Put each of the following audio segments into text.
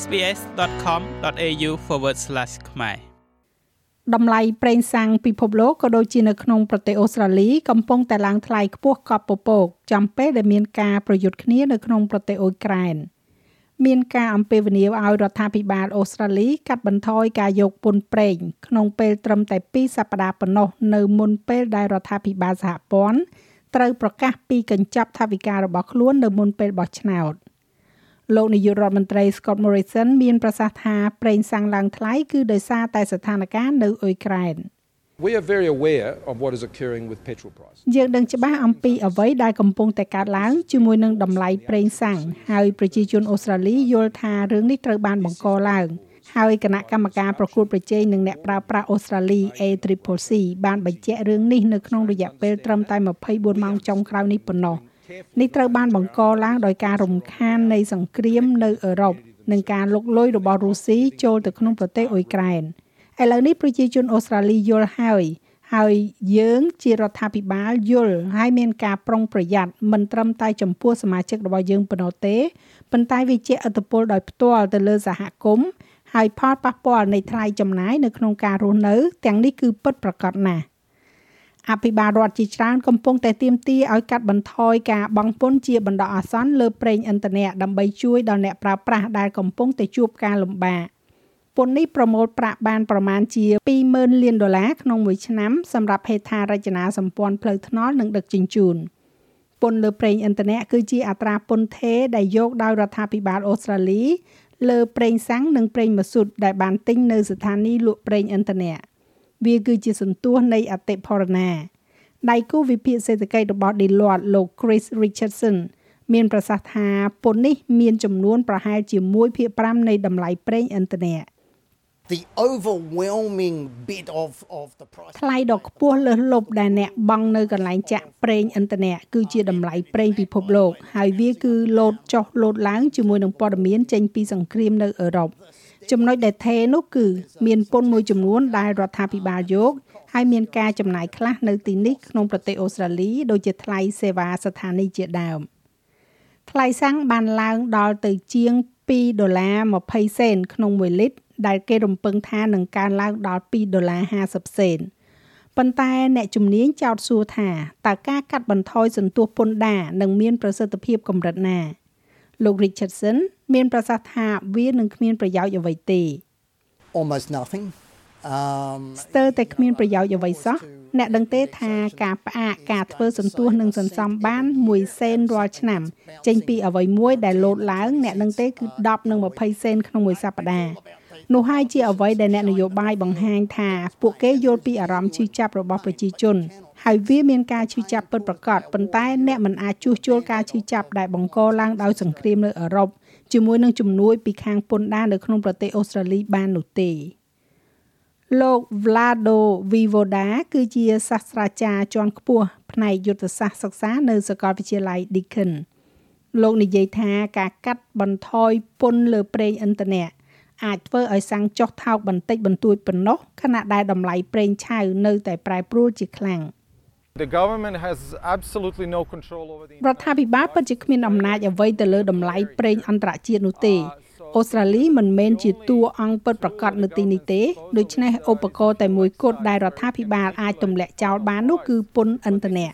sbs.com.au/ ខ្មែរតម្លៃប្រេងសាំងពិភពលោកក៏ដូចជានៅក្នុងប្រទេសអូស្ត្រាលីកំពុងតែឡើងថ្លៃខ្ពស់កប់ពពកចំពេលដែលមានការប្រយុទ្ធគ្នានៅក្នុងប្រទេសអ៊ុយក្រែនមានការអំពាវនាវឲ្យរដ្ឋាភិបាលអូស្ត្រាលីកាត់បន្ថយការយកពន្ធប្រេងក្នុងពេលត្រឹមតែ2សប្តាហ៍ប៉ុណ្ណោះនៅមុនពេលដែលរដ្ឋាភិបាលសហព័ន្ធត្រូវប្រកាសពីកញ្ចប់ថវិការបស់ខ្លួននៅមុនពេលបោះឆ្នោត លោកនាយករដ្ឋមន្ត្រី Scott Morrison មានប្រសាសន៍ថាប្រេងសាំងឡើងថ្លៃគឺដោយសារតែស្ថានភាពនៅអ៊ុយក្រែន We are very aware of what is occurring with petrol prices. យើងដឹងច្បាស់អំពីអ្វីដែលកំពុងតែកើតឡើងជាមួយនឹងតម្លៃប្រេងសាំងហើយប្រជាជនអូស្ត្រាលីយល់ថារឿងនេះត្រូវបានបង្កឡើងហើយគណៈកម្មការប្រកួតប្រជែងនឹងអ្នកប្រើប្រាស់អូស្ត្រាលី ACCC បានបញ្ជាក់រឿងនេះនៅក្នុងរយៈពេលត្រឹមតែ24ម៉ោងចុងក្រោយនេះប៉ុណ្ណោះ នេះត្រូវបានបង្កឡើងដោយការរំខាននៃសង្គ្រាមនៅអឺរ៉ុបនិងការលុកលុយរបស់រុស្ស៊ីចូលទៅក្នុងប្រទេសអ៊ុយក្រែនឥឡូវនេះប្រជាជនអូស្ត្រាលីយល់ហើយហើយយើងជារដ្ឋាភិបាលយល់ហើយមានការប្រុងប្រយ័ត្នមិនត្រឹមតែចំពោះសមាជិករបស់យើងប៉ុណ្ណោះទេប៉ុន្តែវាជាឥទ្ធិពលដោយផ្ទាល់ទៅលើសហគមន៍ហើយផលប៉ះពាល់នៃថ្លៃចំណាយនៅក្នុងការរស់នៅទាំងនេះគឺពិតប្រាកដណាស់ អភិបាលរដ្ឋជាច្រើនកំពុងតែទាមទារឲ្យកាត់បន្ថយការបង់ពន្ធជាបណ្ដោះអាសន្នលើប្រេងឥន្ធនៈដើម្បីជួយដល់អ្នកប្រើប្រាស់ដែលកំពុងតែជួបការលំបាកពន្ធនេះប្រមូលប្រាក់បានប្រមាណជា20,000លានដុល្លារក្នុងមួយឆ្នាំសម្រាប់ហេដ្ឋារចនាសម្ព័ន្ធផ្លូវថ្នល់និងដឹកជញ្ជូនពន្ធលើប្រេងឥន្ធនៈគឺជាអត្រាពន្ធថេរដែលយកដោយរដ្ឋាភិបាលអូស្ត្រាលីលើប្រេងសាំងនិងប្រេងម៉ាស៊ូតដែលបានទិញនៅស្ថានីយ៍លក់ប្រេងឥន្ធនៈ វាគឺជាសន្ទុះនៃអតិផរណាដៃគូវិភាគសេដ្ឋកិច្ចរបស់ Deloitte លោក Chris Richardson មានប្រសាសន៍ថាពន្ធនេះមានចំនួនប្រហែលជា1/5នៃតម្លៃប្រេងឥន្ធនៈ the overwhelming bit of of the price ថ្លៃដ៏ខ្ពស់លើសលប់ដែលអ្នកបង់នៅកន្លែងចាក់ប្រេងឥន្ធនៈគឺជាតម្លៃប្រេងពិភពលោក ហើយវាគឺលោតចុះលោតឡើងជាមួយនឹងព័ត៌មានចេញពីសង្គ្រាមនៅអឺរ៉ុប ចំណុចដែលថេនោះគឺ មានពន្ធមួយចំនួនដែលរដ្ឋាភិបាលយកហើយមានការចំណាយខ្លះនៅទីនេះក្នុងប្រទេសអូស្ត្រាលីដូចជាថ្លៃសេវាស្ថានីយ៍ជាដើមថ្លៃសាំងបានឡើងដល់ទៅជាង2ដុល្លារ20សេនក្នុង1លីត្រដែលគេរំពឹងថានឹងកើនឡើងដល់2ដុល្លារ50សេនប៉ុន្តែអ្នកជំនាញចោទសួរថាតើការកាត់បន្ថយសន្ទុះពន្ធដារនឹងមានប្រសិទ្ធភាពកម្រិតណា លោក Richardson មានប្រសាសន៍ថាវានឹងគ្មានប្រយោជន៍អ្វីទេ almost nothing um ស្ទើរតែគ្មានប្រយោជន៍អ្វីសោះអ្នកដឹងទេថាការផ្អាកការធ្វើសន្ទុះនឹងសន្សំបាន1សេនរាល់ឆ្នាំ ចេញពីអ្វីមួយដែលលោតឡើង អ្នកដឹងទេគឺ10និង20សេនក្នុងមួយសប្តាហ៍នោះហើយជាអ្វីដែលអ្នកនយោបាយបង្ហាញថាពួកគេយល់ពីអារម្មណ៍ឈឺចាប់របស់ប្រជាជន ហើយវាមានការឈឺចាប់ពិតប្រាកដប៉ុន្តែអ្នកមិនអាចជួសជុលការឈឺចាប់ដែលបង្កឡើងដោយសង្គ្រាមនៅអឺរ៉ុបជាមួយនឹងជំនួយពីខាងពន្ធដារនៅក្នុងប្រទេសអូស្ត្រាលីបាននោះទេលោក Vlado Vivoda គឺជាសាស្ត្រាចារ្យជាន់ខ្ពស់ផ្នែកយុទ្ធសាស្ត្រសិក្សានៅសាកលវិទ្យាល័យ Deakin លោកនិយាយថាការកាត់បន្ថយពន្ធលើប្រេងឥន្ធនៈអាចធ្វើឲ្យសាំងចុះថោកបន្តិចបន្តួចប៉ុណ្ណោះខណៈដែលតម្លៃប្រេងឆៅនៅតែប្រែប្រួលជាខ្លាំង រដ្ឋាភិបាលពិតជាគ្មានអំណាចអ្វីទៅលើតម្លៃប្រេងអន្តរជាតិនោះទេ អូស្ត្រាលីមិនមែនជាតួអង្គពិតប្រាកដនៅទីនេះទេដូច្នេះឧបករណ៍តែមួយគត់ដែលរដ្ឋាភិបាលអាចទម្លាក់ចោលបាននោះគឺពន្ធឥន្ធនៈ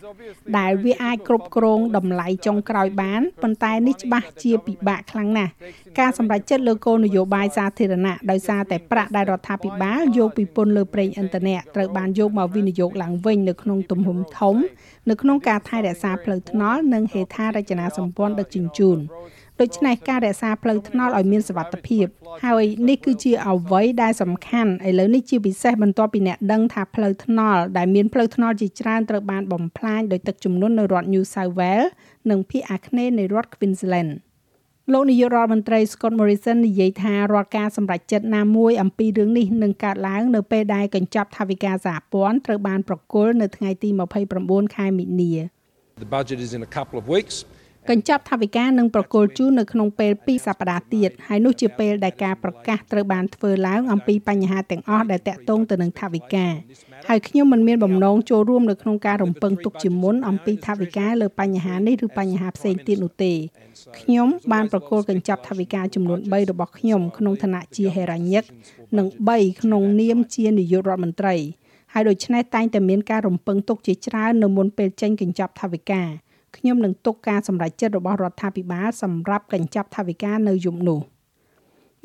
ដែលវាអាចគ្រប់គ្រងតម្លៃចុងក្រោយបានប៉ុន្តែនេះច្បាស់ជាពិបាកខ្លាំងណាស់ការសម្រេចចិត្តលើគោលនយោបាយសាធារណៈដោយសារតែប្រាក់ដែលរដ្ឋាភិបាលយកពីពន្ធលើប្រេងឥន្ធនៈត្រូវបានយកមកវិនិយោគឡើងវិញនៅក្នុងទំហំធំ នៅក្នុងការថែរក្សាផ្លូវថ្នល់និងហេដ្ឋារចនាសម្ព័ន្ធដឹកជញ្ជូន ដូច្នេះការរក្សាផ្លូវថ្នល់ឲ្យមានសុវត្ថិភាពហើយនេះគឺជាអ្វីដែលសំខាន់ឥឡូវនេះជាពិសេសបន្ទាប់ពីអ្នកដឹងថាផ្លូវថ្នល់ដែលមានផ្លូវថ្នល់ជាច្រើនត្រូវបានបំផ្លាញដោយទឹកជំនន់នៅរដ្ឋ New South Wales និងភាគអាគ្នេយ៍នៃរដ្ឋ Queensland លោកនាយករដ្ឋមន្ត្រី Scott Morrison និយាយថារាល់ការសម្រេចចិត្តណាមួយអំពីរឿងនេះនឹងកើតឡើងនៅពេលដែលកញ្ចប់ថវិកាសហព័ន្ធត្រូវបានប្រគល់នៅថ្ងៃទី29ខែមិនិនា The budget is in a couple of weeks កញ្ចប់ថវិកានឹងប្រគល់ជូននៅក្នុងពេល2សប្តាហ៍ទៀតហើយនោះជាពេលដែលការប្រកាសត្រូវបានធ្វើឡើងអំពីបញ្ហាទាំងអស់ដែលតាក់ទងទៅនឹងថវិកាហើយខ្ញុំមិនមានបំណងចូលរួមនៅក្នុងការរំពឹងទុកជាមុនអំពីថវិកាលើបញ្ហានេះឬបញ្ហាផ្សេងទៀតនោះទេខ្ញុំបានប្រគល់កញ្ចប់ថវិកាចំនួន3របស់ខ្ញុំក្នុងឋានៈជាហេរ៉ាញិកនិង3ក្នុងនាមជានាយករដ្ឋមន្ត្រីហើយដូច្នេះតែងតែមានការរំពឹងទុកជាច្រើននៅមុនពេលចេញកញ្ចប់ថវិកា ខ្ញុំនឹងទុកការសម្រេចចិត្តរបស់រដ្ឋាភិបាលសម្រាប់កញ្ចប់ថវិកានៅយប់នោះ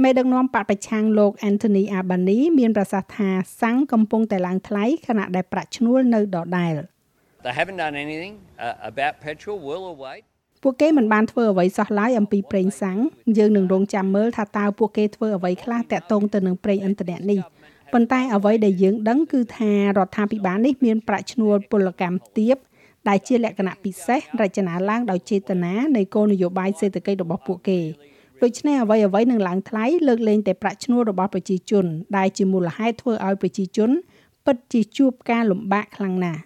មេដឹកនាំបកប្រឆាំងលោក Anthony Albanese មានប្រសាសន៍ថាសាំងកំពុងតែឡើងថ្លៃខណៈដែលប្រាក់ឈ្នួលនៅដដែល They haven't done anything uh, about petrol. We'll await. ពួកគេមិនបានធ្វើអ្វីសោះឡើយអំពីប្រេងសាំងយើងនឹងរងចាំមើលថាតើពួកគេធ្វើអ្វីខ្លះតាក់ទងទៅនឹងប្រេងឥន្ធនៈនេះប៉ុន្តែអ្វីដែលយើងដឹងគឺថារដ្ឋាភិបាលនេះមានប្រាក់ឈ្នួលពលកម្មទាប ដែលជាលក្ខណៈពិសេសរចនាឡើងដោយចេតនានៃគោលនយោបាយសេដ្ឋកិច្ចរបស់ពួកគេដូច្នេះអ្វីអ្វីនឹងឡើងថ្លៃលើកលែងតែប្រាក់ឈ្នួលរបស់ប្រជាជន ដែលជាមូលហេតុធ្វើឲ្យប្រជាជន ពិតជាជួបការលំបាកខ្លាំងណាស់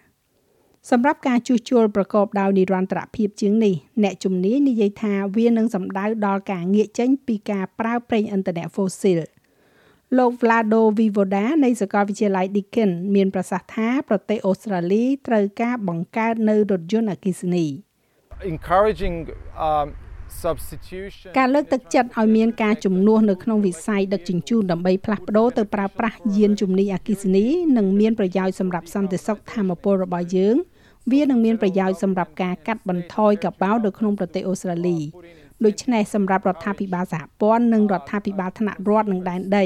សម្រាប់ការជួសជុលប្រកបដោយនិរន្តរភាពជាងនេះអ្នកជំនាញនិយាយថាវានឹងសម្ដៅដល់ការងាកចេញពីការប្រើប្រេងឥន្ធនៈ fossil លោក Vlado Vivoda នៃសាកលវិទ្យាល័យ Deakin មានប្រសាសន៍ថាប្រទេសអូស្ត្រាលីត្រូវការបង្កើតនៅរថយន្តអគ្គិសនី Encouraging um, substitution. ការលើកទឹកចិត្តឲ្យមានការជំនួសនៅក្នុងវិស័យដឹកជញ្ជូនដើម្បីផ្លាស់ប្ដូរទៅប្រើប្រាស់យានជំនិះអគ្គិសនីនឹងមានប្រយោជន៍សម្រាប់សន្តិសុខធម្មពលរបស់យើង វានឹងមានប្រយោជន៍សម្រាប់ការកាត់បន្ថយកាបោនៅក្នុងប្រទេសអូស្ត្រាលី ដូច្នេះសម្រាប់រដ្ឋាភិបាលសហព័ន្ធនិងរដ្ឋាភិបាលថ្នាក់រដ្ឋនិងដែនដី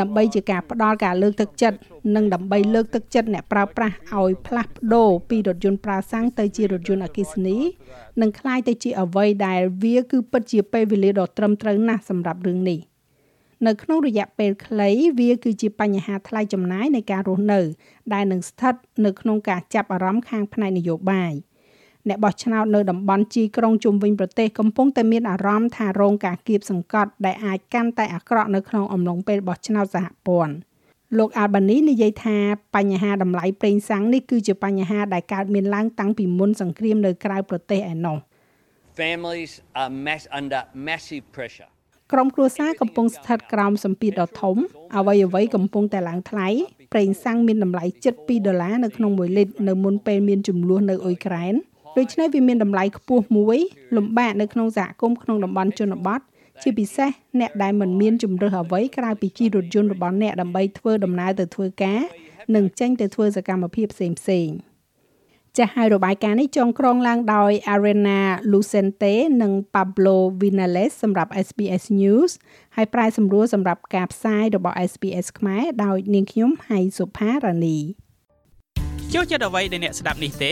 ដើម្បីជាការផ្ដល់ការលើកទឹកចិត្តនិងដើម្បីលើកទឹកចិត្តអ្នកប្រើប្រាស់ឲ្យផ្លាស់ប្ដូរពីរថយន្តប្រើសាំងទៅជារថយន្តអគ្គិសនីនិងคล้ายទៅជាអ្វីដែលវាគឺពិតជាពេលវេលាដ៏ត្រឹមត្រូវណាស់សម្រាប់រឿងនេះនៅក្នុងរយៈពេលខ្លីវាគឺជាបញ្ហាថ្លៃចំណាយនៃការរស់នៅ ដែលនឹងស្ថិតនៅក្នុងការចាប់អារម្មណ៍ខាងផ្នែកនយោបាយ។ អ្នកបោះឆ្នោតនៅតំបន់ជីក្រុងជុំវិញប្រទេសកំពុងតែមានអារម្មណ៍ថារងការគៀបសង្កត់ដែលអាចកាន់តែអាក្រក់នៅក្នុងអំឡុងពេលបោះឆ្នោតសហព័ន្ធលោក Albany និយាយថាបញ្ហាតម្លៃប្រេងសាំងនេះគឺជាបញ្ហាដែលកើតមានឡើងតាំងពីមុនសង្គ្រាមនៅក្រៅប្រទេសឯណោះ Families are mass under massive pressure. ក្រុមគ្រួសារកំពុងស្ថិតក្រោមសម្ពាធដ៏ធំអ្វីអ្វីកំពុងតែឡើងថ្លៃប្រេងសាំងមានតម្លៃជិត2ដុល្លារនៅក្នុង1លីត្រនៅមុនពេលមានចំនួននៅអ៊ុយក្រែន ដូច្នេះវាមានតម្លៃខ្ពស់មួយ លំបាកនៅក្នុងសហគមន៍ក្នុងតំបន់ជនបទជាពិសេសអ្នកដែលមិនមានជំរើសអ្វីក្រៅពីជិះរថយន្តរបស់អ្នកដើម្បីធ្វើដំណើរទៅធ្វើការ និងចេញទៅធ្វើសកម្មភាពផ្សេងផ្សេងចាស់ហើយរបាយការណ៍នេះចងក្រងឡើងដោយ Arena Lucente និង Pablo Vinales សម្រាប់ SBS News ហើយប្រាយសម្រួលសម្រាប់ការផ្សាយរបស់ SBS ខ្មែរដោយនាងខ្ញុំហៃសុផារ៉ានីចូលចិត្តអ្វីដែលអ្នកស្ដាប់នេះទេ